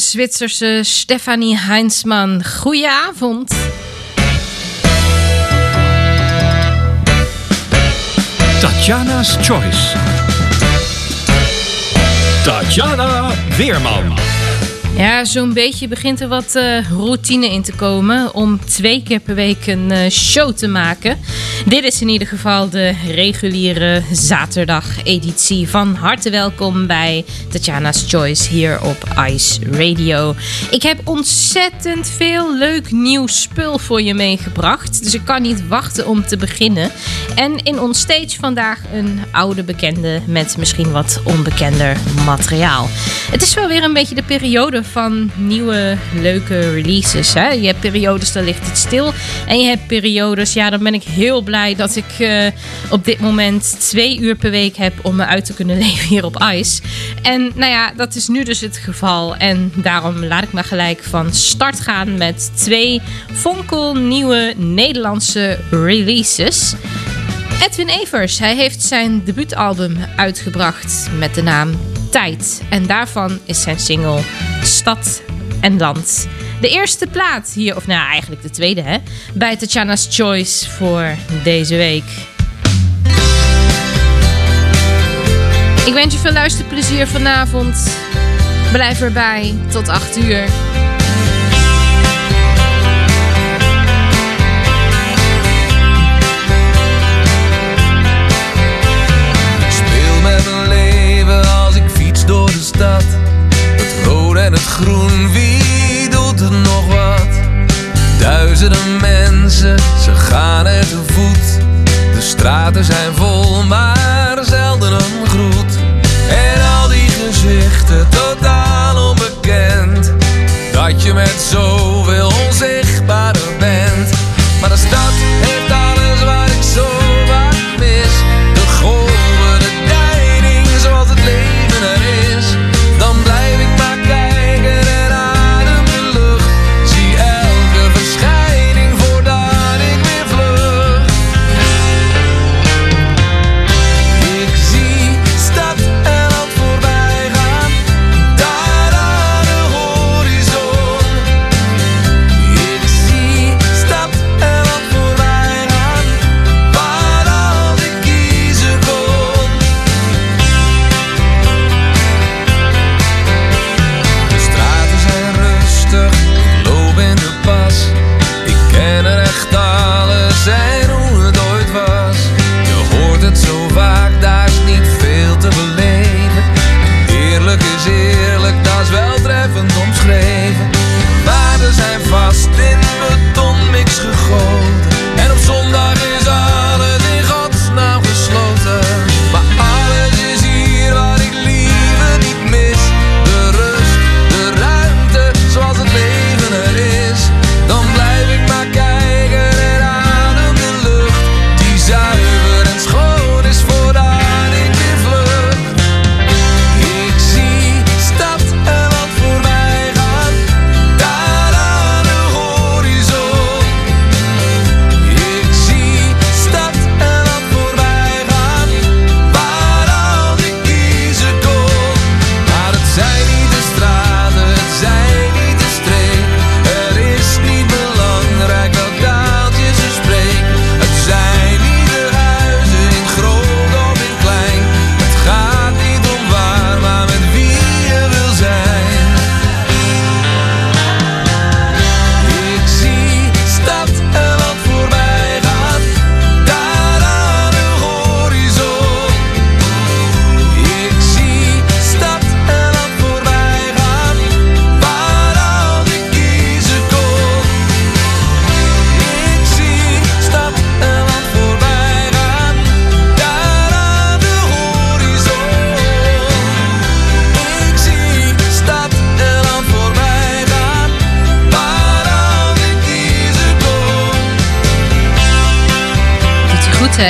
Zwitserse Stefanie Heinzmann. Goedenavond. Tatjana's Choice. Tatjana Weerman. Ja, zo'n beetje begint er wat eh, routine in te komen om twee keer per week een eh, show te maken. Dit is in ieder geval de reguliere zaterdag-editie. Van harte welkom bij Tatjana's Choice hier op Ice Radio. Ik heb ontzettend veel leuk nieuw spul voor je meegebracht. Dus ik kan niet wachten om te beginnen. En in ons stage vandaag een oude bekende met misschien wat onbekender materiaal. Het is wel weer een beetje de periode van nieuwe leuke releases. Hè? Je hebt periodes, dan ligt het stil. En je hebt periodes, ja, dan ben ik heel blij dat ik eh, op dit moment twee uur per week heb om me uit te kunnen leven hier op ICE. En nou ja, dat is nu dus het geval. En daarom laat ik maar gelijk van start gaan met twee fonkel nieuwe Nederlandse releases. Edwin Evers, hij heeft zijn debuutalbum uitgebracht met de naam Tijd. En daarvan is zijn single Stad en Land. De eerste plaat hier, of nou eigenlijk de tweede hè, bij Tatjana's Choice voor deze week. Ik wens je veel luisterplezier vanavond. Blijf erbij tot 8 uur. Het rood en het groen, wie doet er nog wat? Duizenden mensen mensen, ze gaan er te voet. De straten zijn vol, maar zelden een groet. En al die gezichten totaal onbekend. Dat je met zoveel onzichtbare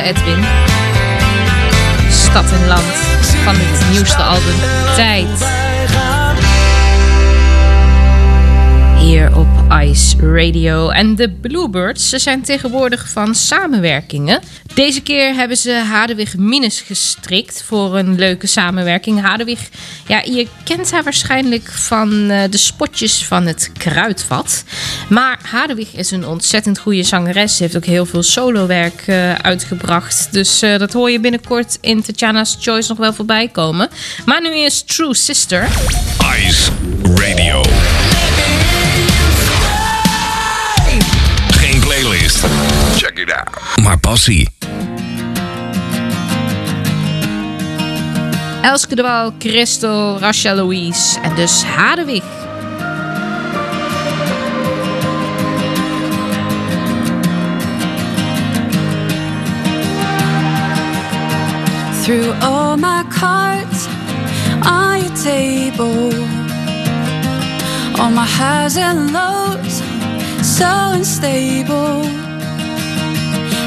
Edwin? Stad en Land van het nieuwste album Tijd. Hier op Ice Radio. En de Bluebirds, ze zijn tegenwoordig van samenwerkingen. Deze keer hebben ze Hadewig Minus gestrikt voor een leuke samenwerking. Hadewig, ja, je kent haar waarschijnlijk van eh, de spotjes van het Kruidvat. Maar Hadewig is een ontzettend goede zangeres. Ze heeft ook heel veel solowerk eh, uitgebracht. Dus eh, dat hoor je binnenkort in Tatjana's Choice nog wel voorbij komen. Maar nu is True Sister. Ice Radio. Out. maar passie. Elske de Waal, Christel, Rasha Louise en dus Hadewig. Threw all my cards on your table. All my highs and lows, so unstable.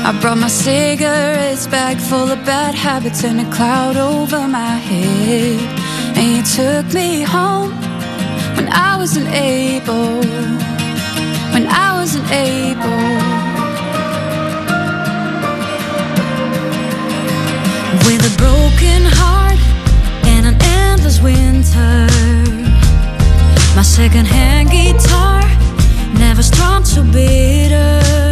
I brought my cigarettes bag full of bad habits and a cloud over my head. And you took me home when I wasn't able. When I wasn't able. With a broken heart and an endless winter. My second-hand guitar never strung so bitter.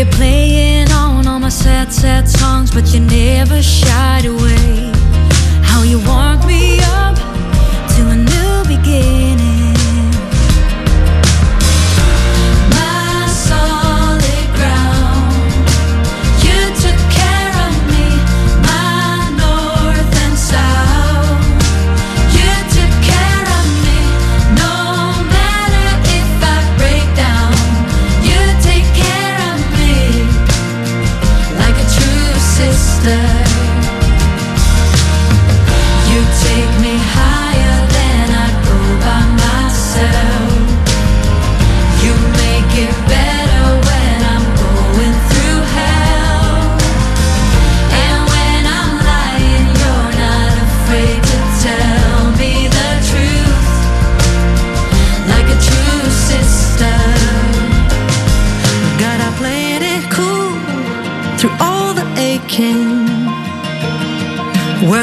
Kept playing on all my sad, sad songs, but you never shied away. How you warmed me up to a new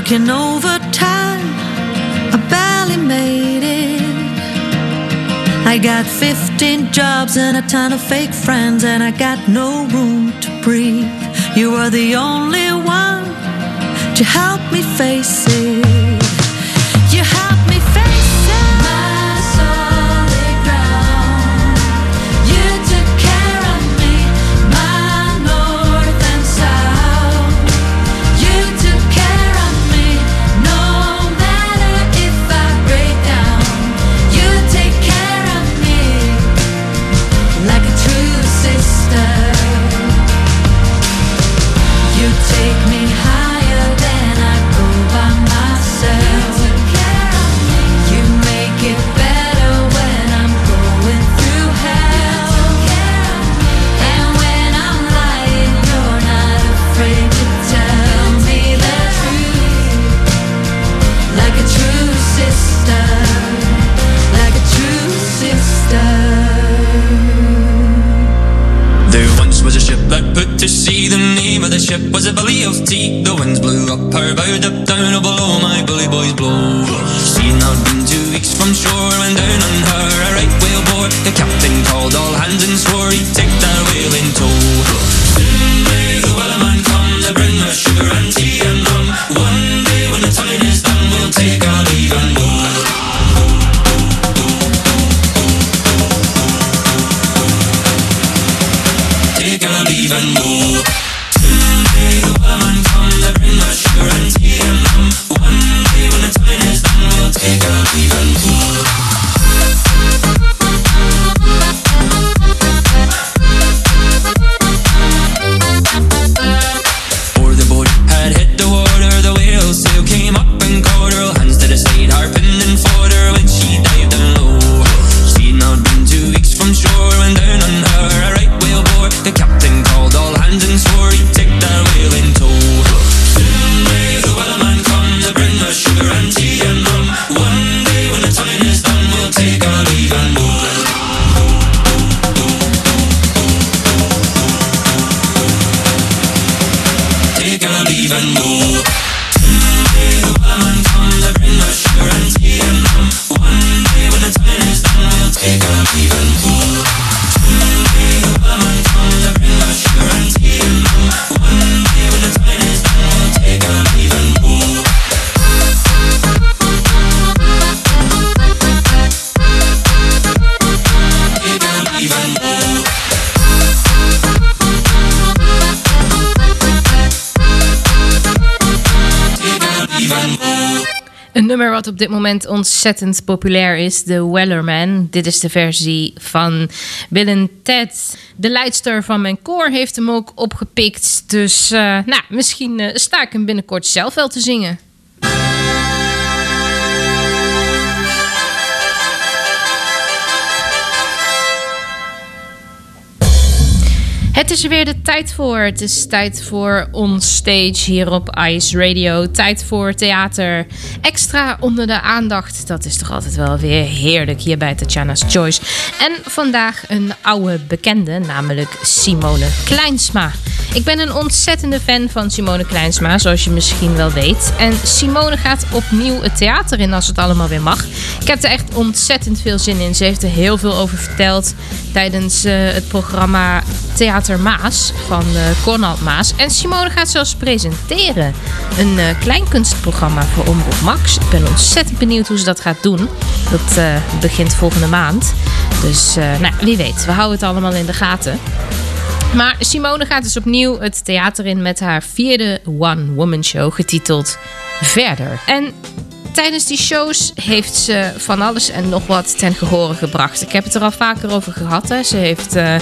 working overtime. I barely made it. I got 15 jobs and a ton of fake friends, and I got no room to breathe. You were the only one to help me face it. Op dit moment ontzettend populair is, The Wellerman. Dit is de versie van Bill Ted. De leidster van mijn koor heeft hem ook opgepikt. Dus eh, nou, misschien eh, sta ik hem binnenkort zelf wel te zingen. Het is er weer de tijd voor. Het is tijd voor onstage hier op Ice Radio. Tijd voor theater. Extra onder de aandacht. Dat is toch altijd wel weer heerlijk hier bij Tatjana's Choice. En vandaag een oude bekende, namelijk Simone Kleinsma. Ik ben een ontzettende fan van Simone Kleinsma, zoals je misschien wel weet. En Simone gaat opnieuw het theater in als het allemaal weer mag. Ik heb er echt ontzettend veel zin in. Ze heeft er heel veel over verteld tijdens eh, het programma Theater Maas van eh Cornald Maas. En Simone gaat zelfs presenteren. Een eh, kleinkunstprogramma voor Omroep Max. Ik ben ontzettend benieuwd hoe ze dat gaat doen. Dat eh, begint volgende maand. Dus eh, nou, wie weet, we houden het allemaal in de gaten. Maar Simone gaat dus opnieuw het theater in met haar vierde one-woman show getiteld Verder. En tijdens die shows heeft ze van alles en nog wat ten gehore gebracht. Ik heb het er al vaker over gehad. Hè. Ze heeft eh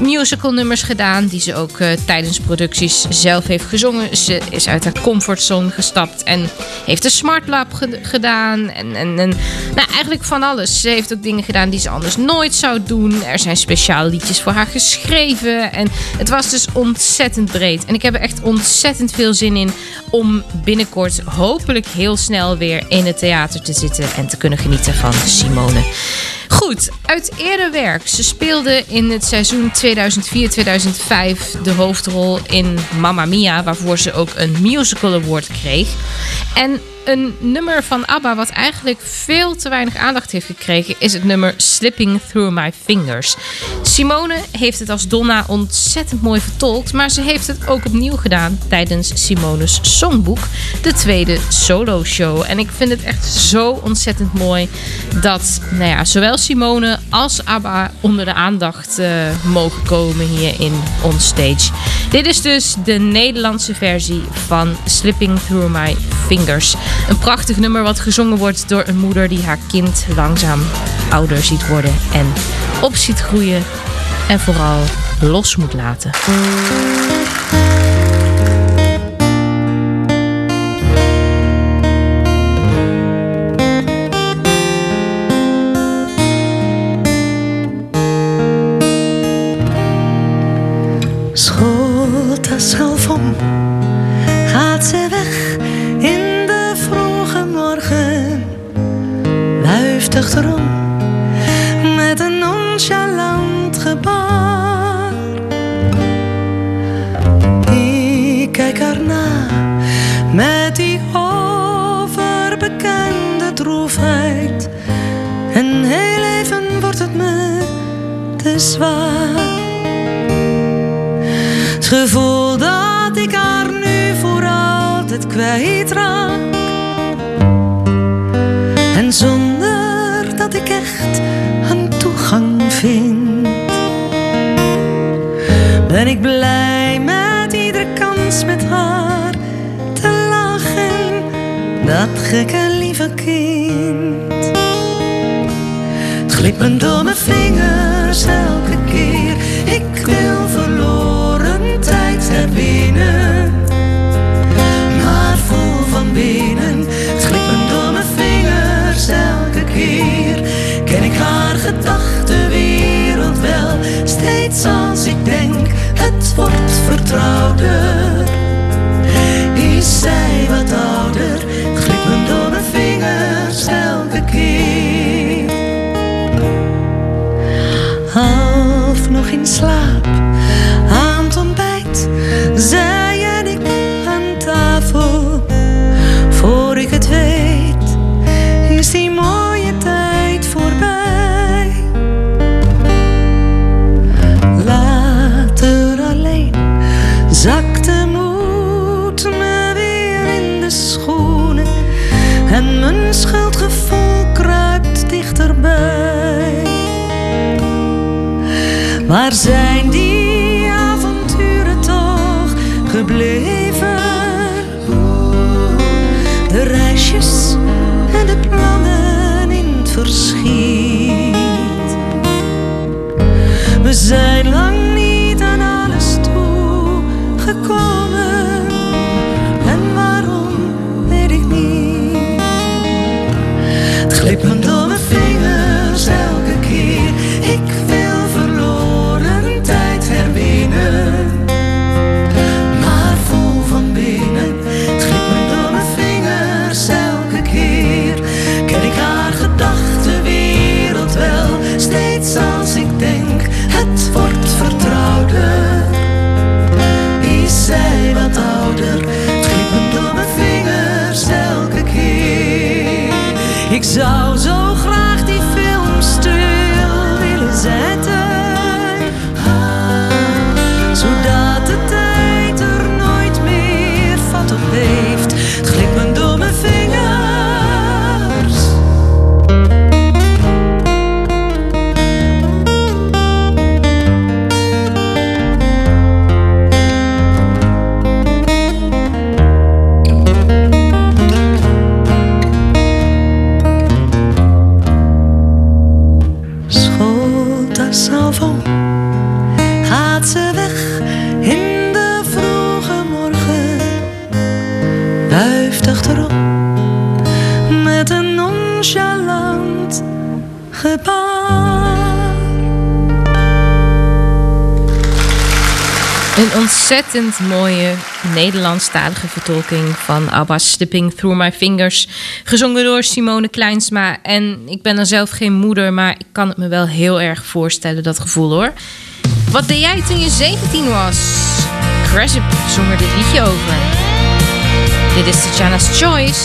musical nummers gedaan die ze ook eh, tijdens producties zelf heeft gezongen. Ze is uit haar comfortzone gestapt en heeft een Smart Lab ge- gedaan. En, en, en nou, eigenlijk van alles. Ze heeft ook dingen gedaan die ze anders nooit zou doen. Er zijn speciale liedjes voor haar geschreven. En het was dus ontzettend breed. En ik heb er echt ontzettend veel zin in om binnenkort hopelijk heel snel weer in het theater te zitten en te kunnen genieten van Simone. Goed, uit eerder werk. Ze speelde in het seizoen 2004-2005 de hoofdrol in Mamma Mia, waarvoor ze ook een musical award kreeg. En een nummer van ABBA wat eigenlijk veel te weinig aandacht heeft gekregen is het nummer Slipping Through My Fingers. Simone heeft het als Donna ontzettend mooi vertolkt, maar ze heeft het ook opnieuw gedaan tijdens Simone's Songboek, de tweede solo show. En ik vind het echt zo ontzettend mooi dat nou ja, zowel Simone als ABBA onder de aandacht eh, mogen komen hier in Onstage. Dit is dus de Nederlandse versie van Slipping Through My Fingers. Een prachtig nummer wat gezongen wordt door een moeder die haar kind langzaam ouder ziet worden en op ziet groeien en vooral los moet laten. Waar zijn die avonturen toch gebleven? De reisjes en de plannen in het verschiet. We zijn lang ontzettend mooie Nederlandstalige vertolking van ABBA's Slipping Through My Fingers. Gezongen door Simone Kleinsma. En ik ben dan zelf geen moeder, maar ik kan het me wel heel erg voorstellen, dat gevoel hoor. Wat deed jij toen je 17 was? Cressip zong er dit liedje over. Dit is Tatjana's Choice.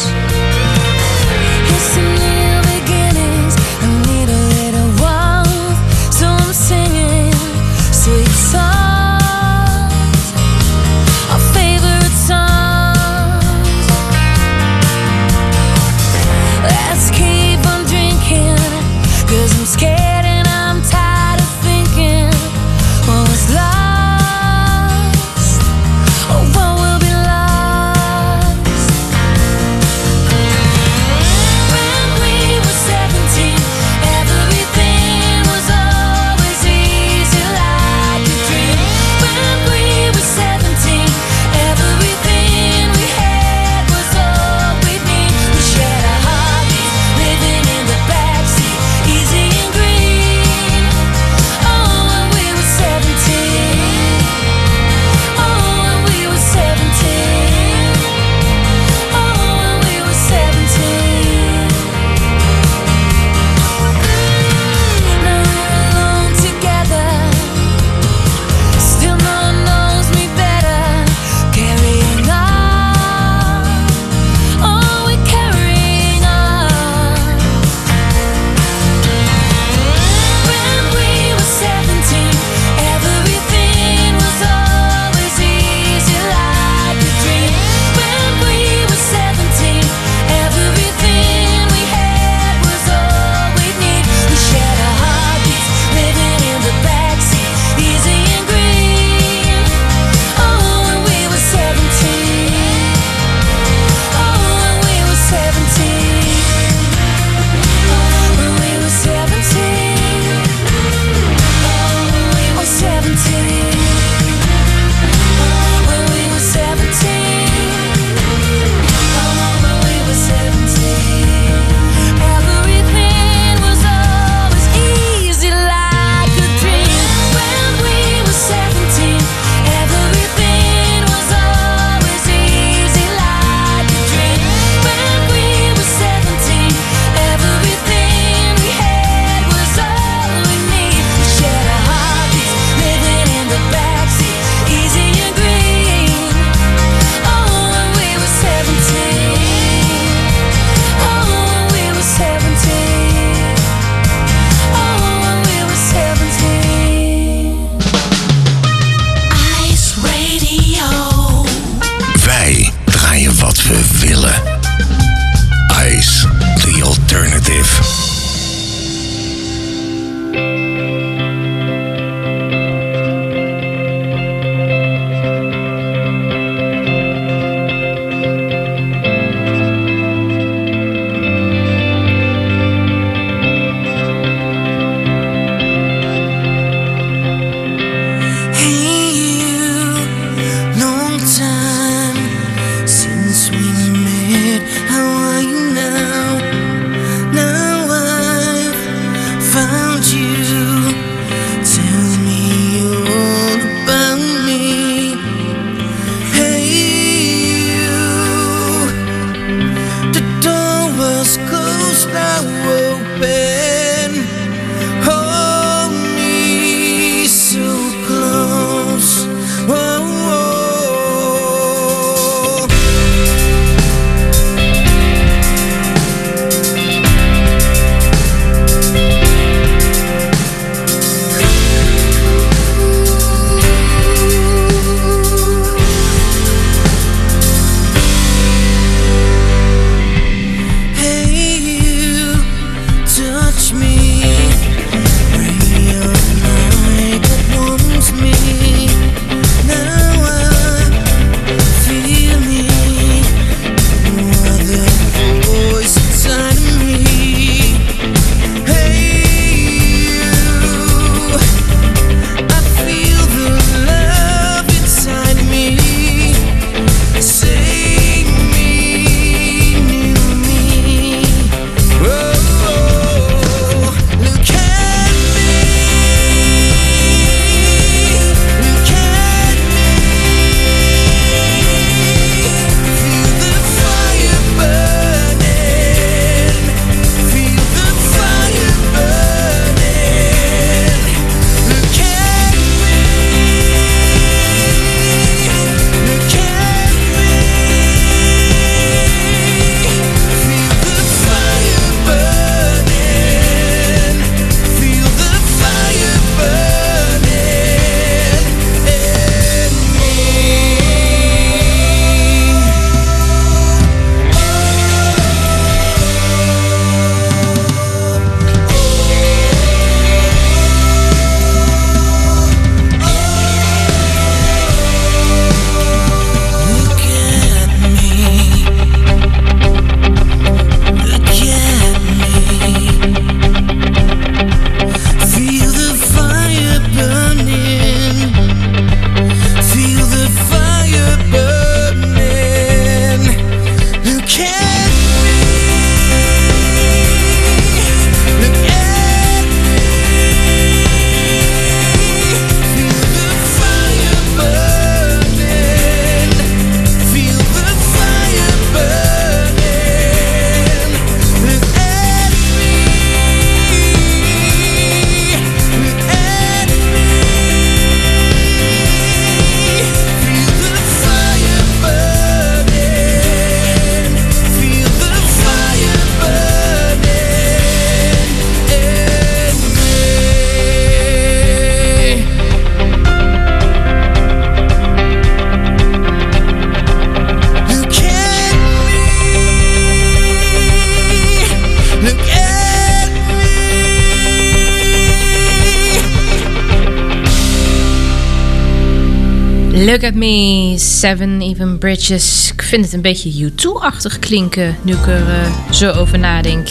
Look at me, Seven Even Bridges. Ik vind het een beetje U2-achtig klinken nu ik er eh, zo over nadenk.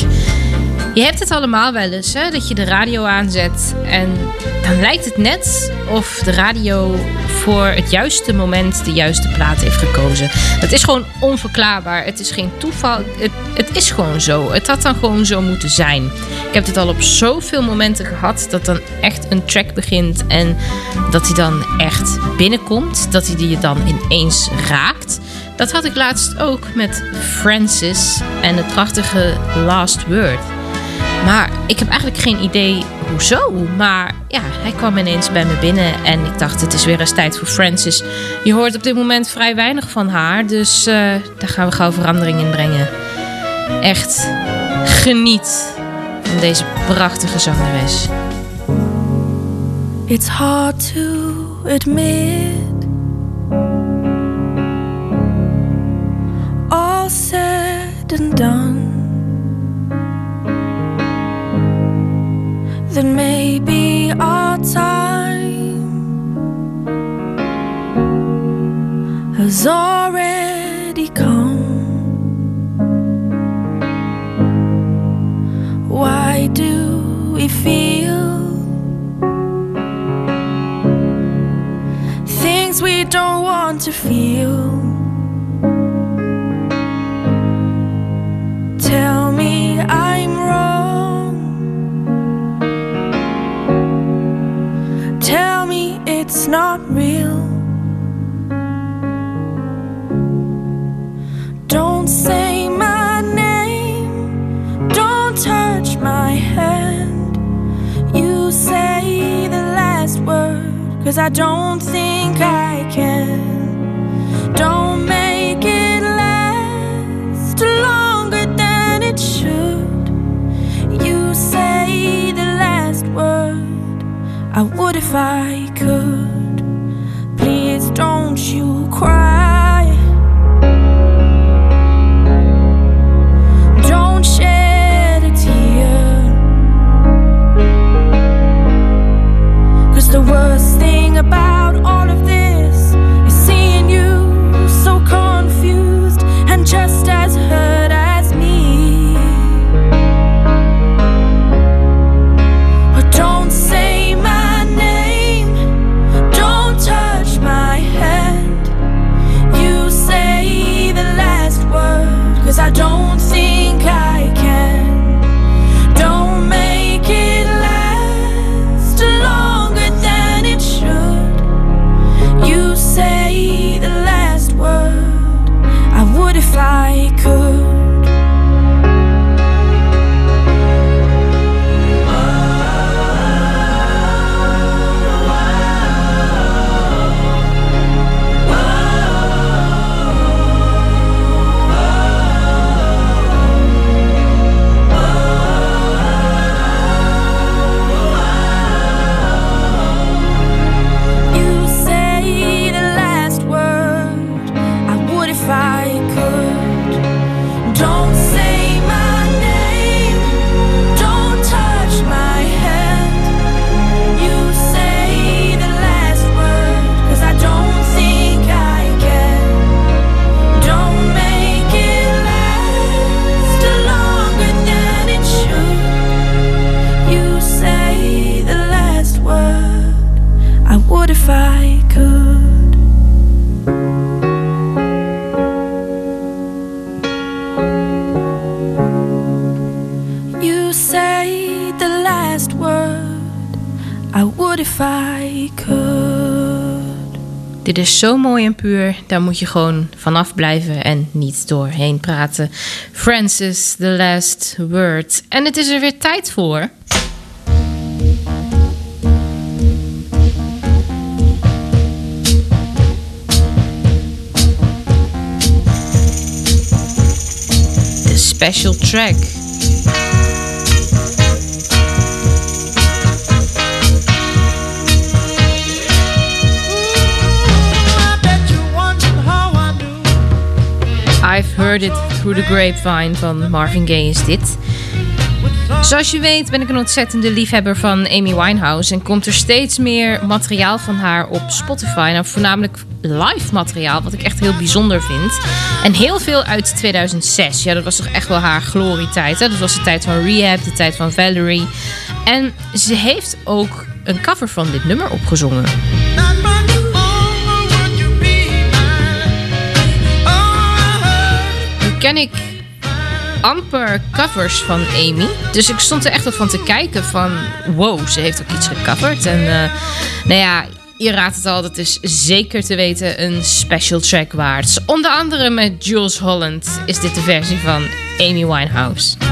Je hebt het allemaal wel eens, hè? dat je de radio aanzet en dan lijkt het net of de radio voor het juiste moment de juiste plaat heeft gekozen. Dat is gewoon onverklaarbaar. Het is geen toeval. Het, het is gewoon zo. Het had dan gewoon zo moeten zijn. Ik heb het al op zoveel momenten gehad dat dan echt een track begint en dat hij dan echt binnenkomt. Dat hij je dan ineens raakt. Dat had ik laatst ook met Francis en het prachtige Last Word. Maar ik heb eigenlijk geen idee hoezo. Maar ja, hij kwam ineens bij me binnen en ik dacht het is weer eens tijd voor Francis. Je hoort op dit moment vrij weinig van haar, dus eh, daar gaan we gauw verandering in brengen. Echt geniet van deze prachtige zangeres. It's hard to admit all said and done that maybe our time has already come. Why do we feel things we don't want to feel? Tell I don't think I can. Don't make it last longer than it should. You say the last word. I would if I zo mooi en puur, daar moet je gewoon vanaf blijven en niet doorheen praten. Francis, the last word. En het is er weer tijd voor. Special track. Heard It Through the Grapevine van Marvin Gaye is dit. Zoals je weet ben ik een ontzettende liefhebber van Amy Winehouse en komt er steeds meer materiaal van haar op Spotify. Nou, voornamelijk live materiaal, wat ik echt heel bijzonder vind. En heel veel uit 2006. Ja, dat was toch echt wel haar glorietijd. Hè? Dat was de tijd van Rehab, de tijd van Valerie. En ze heeft ook een cover van dit nummer opgezongen. Ken ik amper covers van Amy. Dus ik stond er echt wel van te kijken van... Wow, ze heeft ook iets gecoverd. En eh, nou ja, je raadt het al, dat is zeker te weten een special track waard. Onder andere met Jules Holland is dit de versie van Amy Winehouse.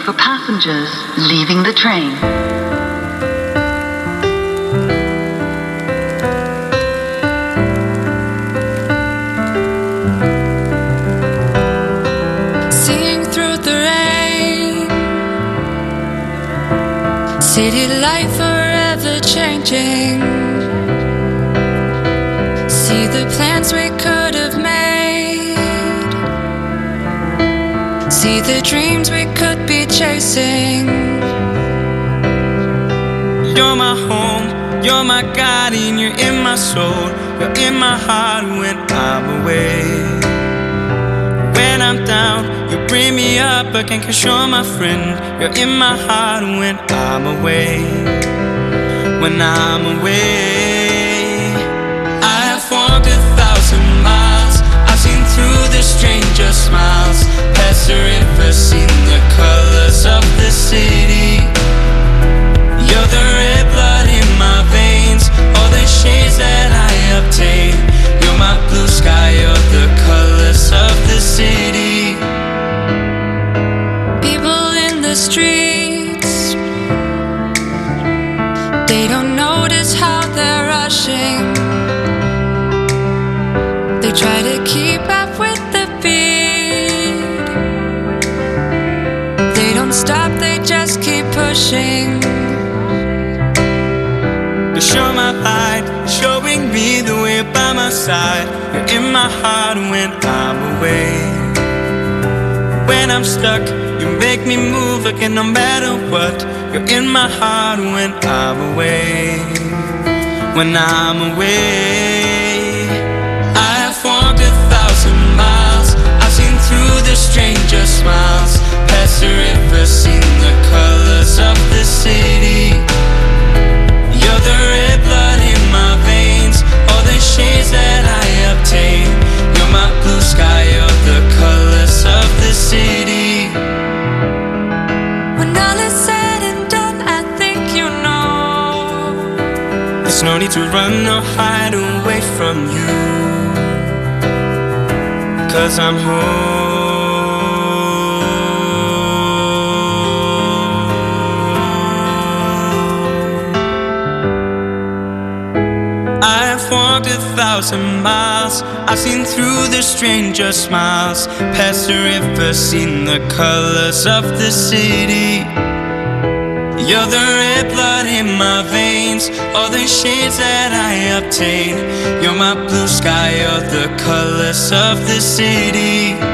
For passengers leaving the train. Seeing through the rain, city life forever changing. See the plans we could have made. See the dreams chasing. You're my home, you're my guardian, you're in my soul, you're in my heart when I'm away. When I'm down, you bring me up again, cause you're my friend. You're in my heart when I'm away. When I'm away, all the shades that I obtain. Heart when I'm away. When I'm stuck, you make me move again no matter what. You're in my heart when I'm away. When I'm away, I have walked a thousand miles. I've seen through the stranger smiles, past the river, seen the colors blue sky, you're the colors of the city. When all is said and done, I think you know. There's no need to run or hide away from you. Cause I'm home. Thousand miles. I've seen through the stranger smiles. Past the river, seen the colors of the city. You're the red blood in my veins, all the shades that I obtain. You're my blue sky, you're the colors of the city.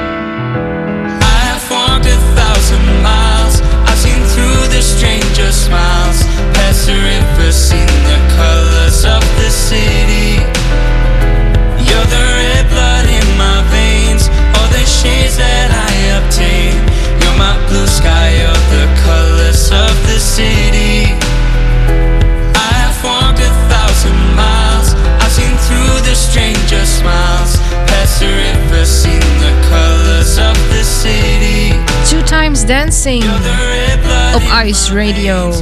Op Ice Radio.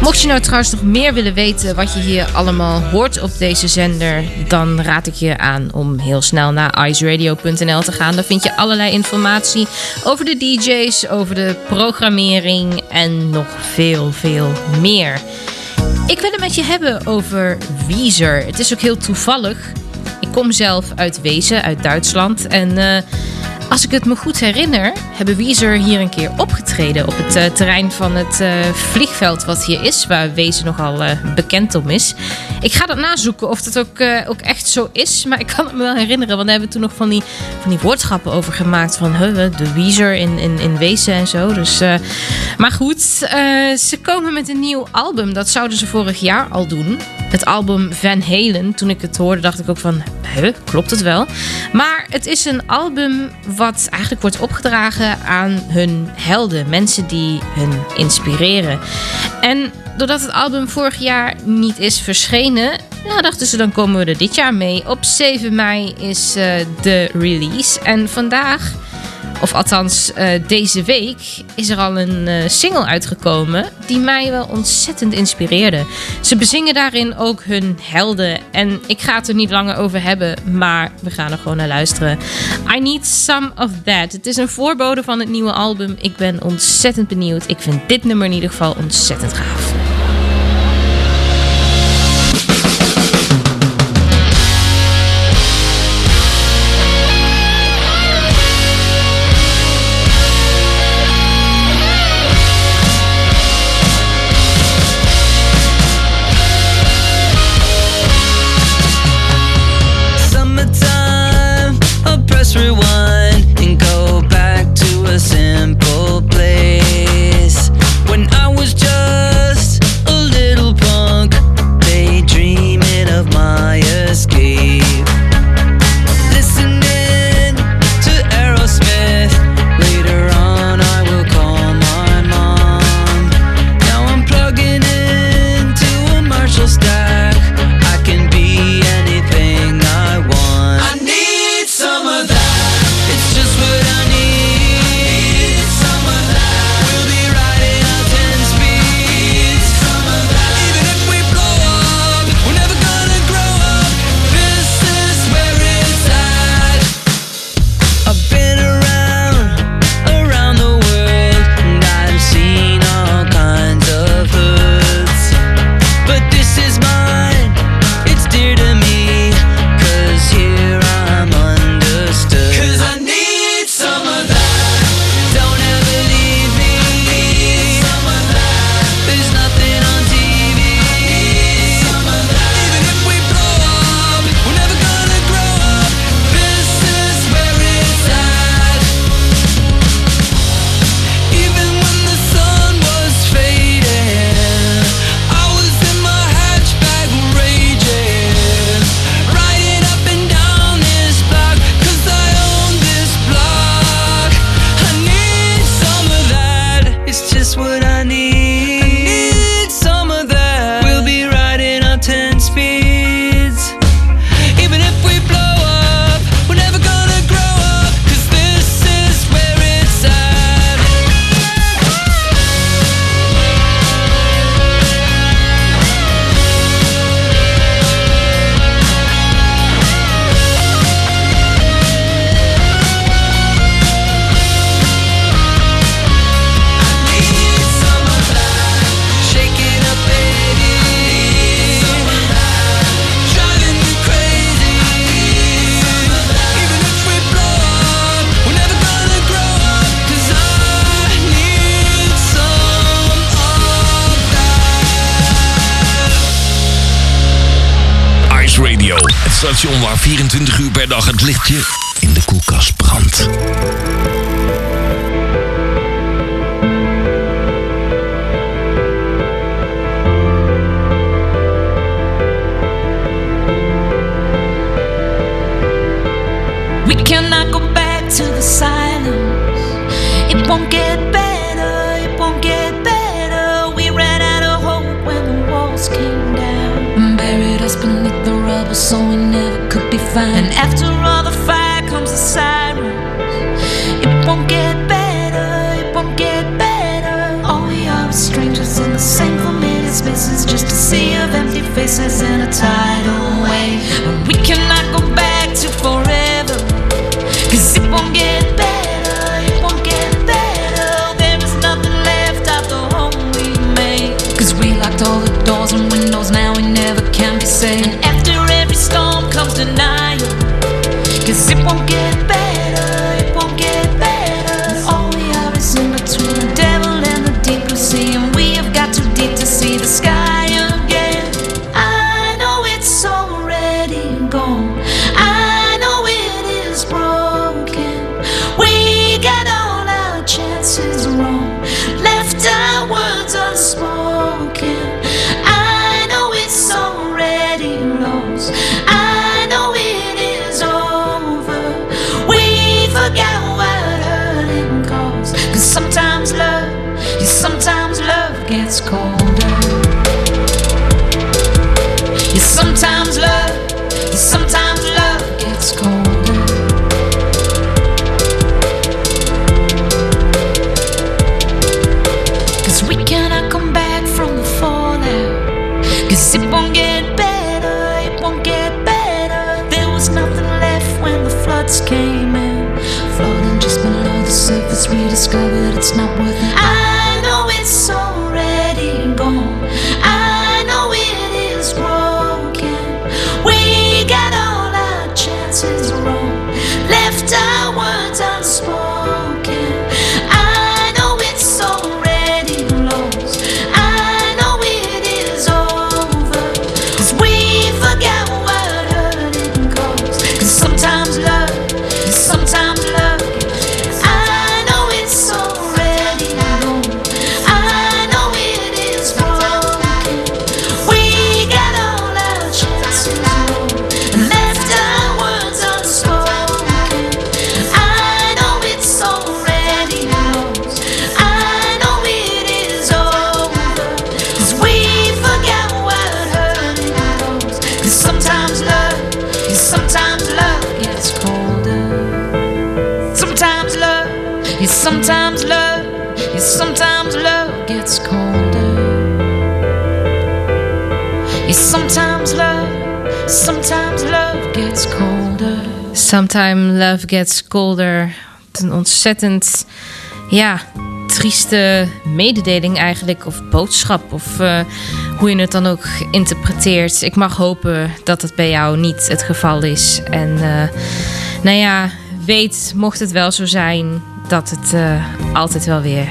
Mocht je nou trouwens nog meer willen weten wat je hier allemaal hoort op deze zender, dan raad ik je aan om heel snel naar iceradio.nl te gaan. Daar vind je allerlei informatie over de DJ's, over de programmering en nog veel, veel meer. Ik wil het met je hebben over Weezer. Het is ook heel toevallig. Ik kom zelf uit Wezen, uit Duitsland. En eh, als ik het me goed herinner, hebben Weezer hier een keer opgetreden op het eh, terrein van het eh, vliegveld wat hier is, waar Wezen nogal eh, bekend om is. Ik ga dat nazoeken of dat ook, eh, ook echt zo is, maar ik kan het me wel herinneren, want daar hebben we toen nog van die, van die woordschappen over gemaakt van de Weezer in, in, in Wezen en zo. Dus, eh, maar goed, eh, ze komen met een nieuw album. Dat zouden ze vorig jaar al doen. Het album Van Halen. Toen ik het hoorde, dacht ik ook van, huh, klopt het wel? Maar het is een album wat eigenlijk wordt opgedragen aan hun helden. Mensen die hun inspireren. En doordat het album vorig jaar niet is verschenen, ja, dachten ze dan komen we er dit jaar mee. Op 7 mei is eh, de release. En vandaag of althans eh, deze week, is er al een eh, single uitgekomen die mij wel ontzettend inspireerde. Ze bezingen daarin ook hun helden. En ik ga het er niet langer over hebben, maar we gaan er gewoon naar luisteren. I Need Some of That. Het is een voorbode van het nieuwe album. Ik ben ontzettend benieuwd. Ik vind dit nummer in ieder geval ontzettend gaaf. 20 uur per dag het lichtje. faces in a title. Sometimes Love Gets Colder. Een ontzettend, ja, trieste mededeling eigenlijk. Of boodschap, of eh, hoe je het dan ook interpreteert. Ik mag hopen dat het bij jou niet het geval is. En eh, nou ja, weet, mocht het wel zo zijn, dat het eh, altijd wel weer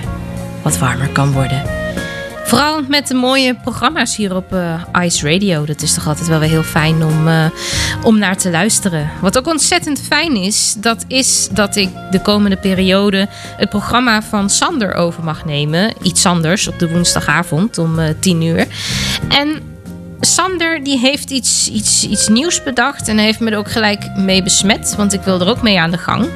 wat warmer kan worden. Vooral met de mooie programma's hier op eh, Ice Radio. Dat is toch altijd wel weer heel fijn om, eh, om naar te luisteren. Wat ook ontzettend fijn is, dat is dat ik de komende periode het programma van Sander over mag nemen. Iets anders op de woensdagavond om eh, uh, 10 uur. En Sander die heeft iets, iets, iets nieuws bedacht en heeft me er ook gelijk mee besmet. Want ik wil er ook mee aan de gang.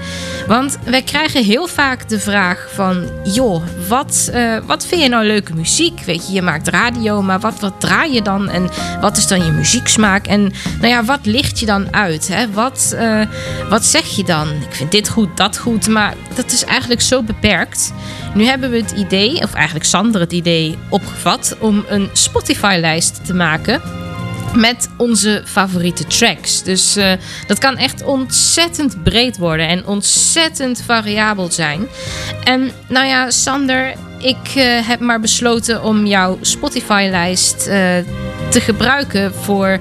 Want wij krijgen heel vaak de vraag van... joh, wat, eh, wat vind je nou leuke muziek? Weet je, je maakt radio, maar wat, wat draai je dan? En wat is dan je muzieksmaak? En nou ja, wat licht je dan uit? Hè? Wat, eh, wat zeg je dan? Ik vind dit goed, dat goed, maar dat is eigenlijk zo beperkt. Nu hebben we het idee, of eigenlijk Sander het idee opgevat... om een Spotify-lijst te maken met onze favoriete tracks. Dus eh, dat kan echt ontzettend breed worden en ontzettend variabel zijn. En nou ja, Sander, ik eh, heb maar besloten om jouw Spotify-lijst eh, te gebruiken voor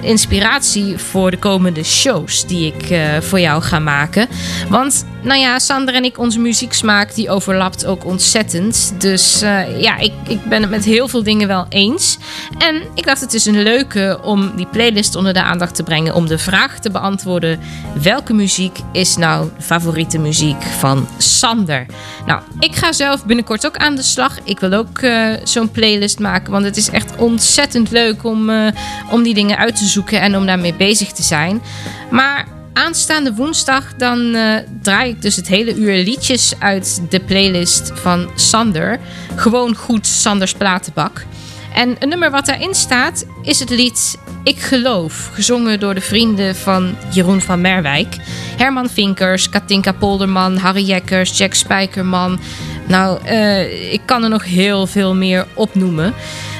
inspiratie voor de komende shows die ik voor jou ga maken. Want, nou ja, Sander en ik, onze muzieksmaak, die overlapt ook ontzettend. Dus eh, ja, ik, ik ben het met heel veel dingen wel eens. En ik dacht, het is een leuke om die playlist onder de aandacht te brengen. Om de vraag te beantwoorden: welke muziek is nou de favoriete muziek van Sander? Nou, ik ga zelf binnenkort ook aan de slag. Ik wil ook eh, zo'n playlist maken. Want het is echt ontzettend leuk om, eh, om die dingen uit te zoeken en om daarmee bezig te zijn. Maar aanstaande woensdag dan eh, draai ik dus het hele uur liedjes uit de playlist van Sander. Gewoon goed Sanders platenbak. En een nummer wat daarin staat is het lied Ik Geloof, gezongen door de vrienden van Jeroen van Merwijk. Herman Vinkers, Katinka Polderman, Harry Jekkers, Jack Spijkerman. Nou, eh, ik kan er nog heel veel meer opnoemen.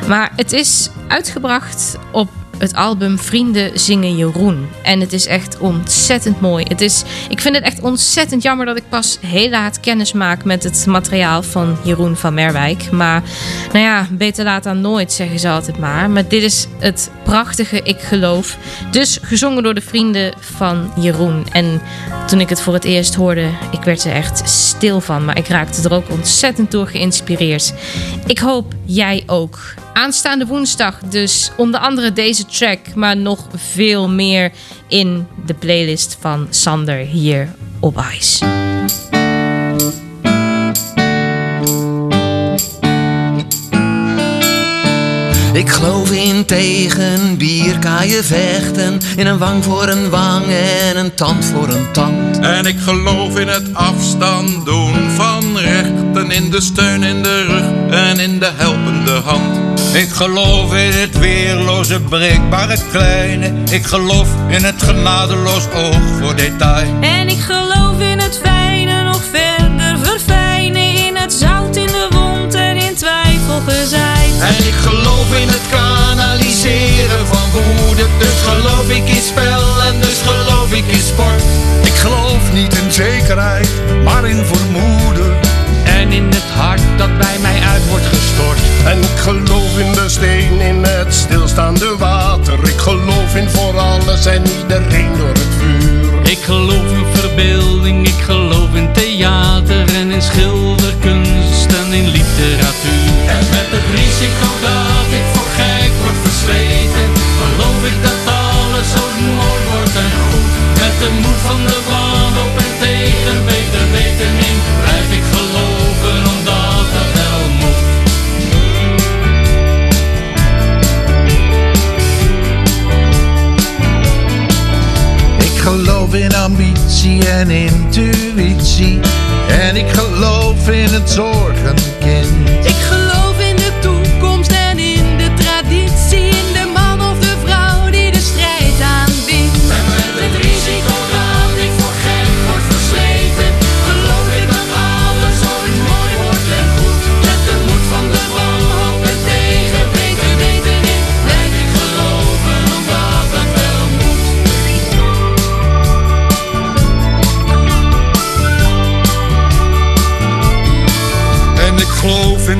Maar het is uitgebracht op het album Vrienden Zingen Jeroen. En het is echt ontzettend mooi. Het is, ik vind het echt ontzettend jammer dat ik pas heel laat kennis maak met het materiaal van Jeroen van Merwijk. Maar nou ja, beter laat dan nooit, zeggen ze altijd maar. Maar dit is het prachtige Ik Geloof. Dus gezongen door de vrienden van Jeroen. En toen ik het voor het eerst hoorde, ik werd er echt stil van. Maar ik raakte er ook ontzettend door geïnspireerd. Ik hoop jij ook. Aanstaande woensdag dus onder andere deze track, maar nog veel meer in de playlist van Sander hier op Ice. Ik geloof in tegen bier kan je vechten. In een wang voor een wang en een tand voor een tand. En ik geloof in het afstand doen van rechten. In de steun in de rug en in de helpende hand. Ik geloof in het weerloze, breekbare kleine. Ik geloof in het genadeloos oog voor detail. En ik geloof in het fijne nog verder verfijnen. In het zout in de wond en in twijfel gezaaid. En ik geloof in het kanaliseren van woede. Dus geloof ik in spel en dus geloof ik in sport. Ik geloof niet in zekerheid, maar in vermoeden. En in het hart dat bij mij uit wordt gestort. En ik geloof in de steen in het stilstaande water. Ik geloof in voor alles en iedereen door het vuur. Ik geloof in verbeelding, ik geloof in theater en in schilderkunst en in literatuur. Van de wanhoop en tegen beter weten in, blijf ik geloven omdat dat wel moet. Ik geloof in ambitie en intuïtie. En ik geloof in het zorgenkind.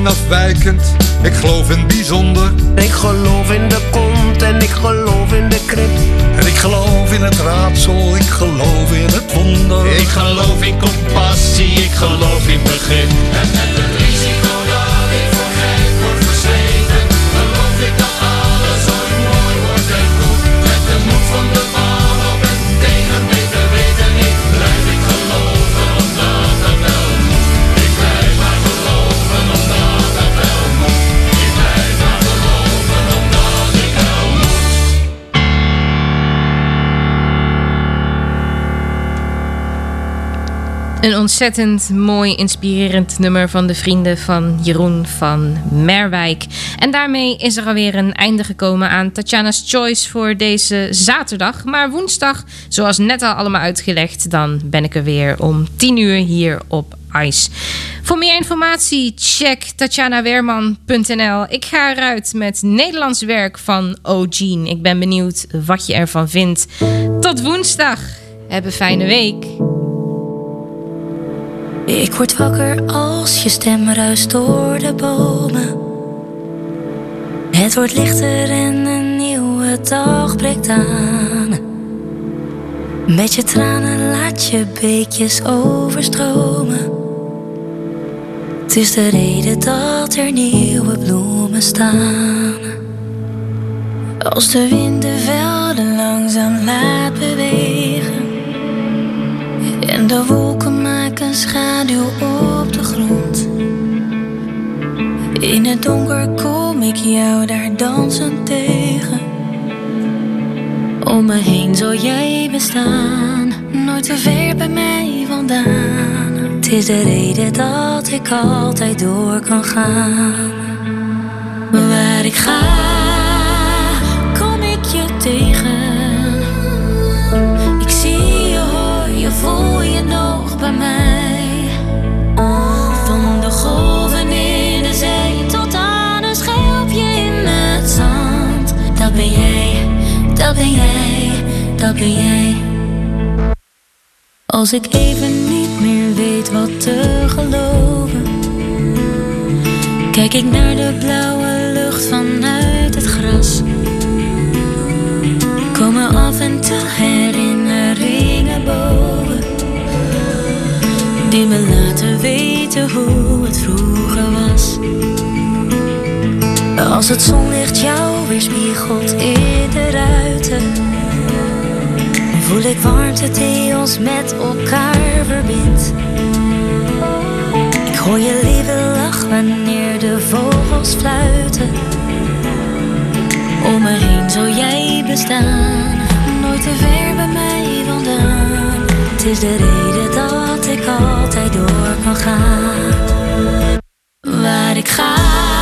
Afwijkend, ik geloof in bijzonder. Ik geloof in de kont en ik geloof in de krip. En ik geloof in het raadsel, ik geloof in het wonder. Ik geloof in compassie, ik geloof in begrip. Een ontzettend mooi, inspirerend nummer van de vrienden van Jeroen van Merwijk. En daarmee is er alweer een einde gekomen aan Tatjana's Choice voor deze zaterdag. Maar woensdag, zoals net al allemaal uitgelegd, dan ben ik er weer om 10 uur hier op Ice. Voor meer informatie check tatjanaweerman.nl. Ik ga eruit met Nederlands werk van O'Gene. Ik ben benieuwd wat je ervan vindt. Tot woensdag. Heb een fijne week. Ik word wakker als je stem ruist door de bomen. Het wordt lichter en een nieuwe dag breekt aan. Met je tranen laat je beekjes overstromen. Het is de reden dat er nieuwe bloemen staan. Als de wind de velden langzaam laat bewegen. De wolken maken schaduw op de grond. In het donker kom ik jou daar dansen tegen. Om me heen zal jij bestaan, nooit te ver bij mij vandaan. Het is de reden dat ik altijd door kan gaan. Waar ik ga, kom ik je tegen. Voel je nog bij mij. Van de golven in de zee tot aan een schelpje in het zand. Dat ben jij, dat ben jij, dat ben jij. Als ik even niet meer weet wat te geloven, kijk ik naar de blauwe lucht vanuit het gras. Komen af en toe herinneringen boven, die me laten weten hoe het vroeger was. Als het zonlicht jou weer spiegelt in de ruiten voel ik warmte die ons met elkaar verbindt. Ik hoor je lieve lach wanneer de vogels fluiten. Om me heen zal jij bestaan, nooit te ver bij mij vandaan. Het is de reden dat ik altijd door kan gaan. Waar ik ga.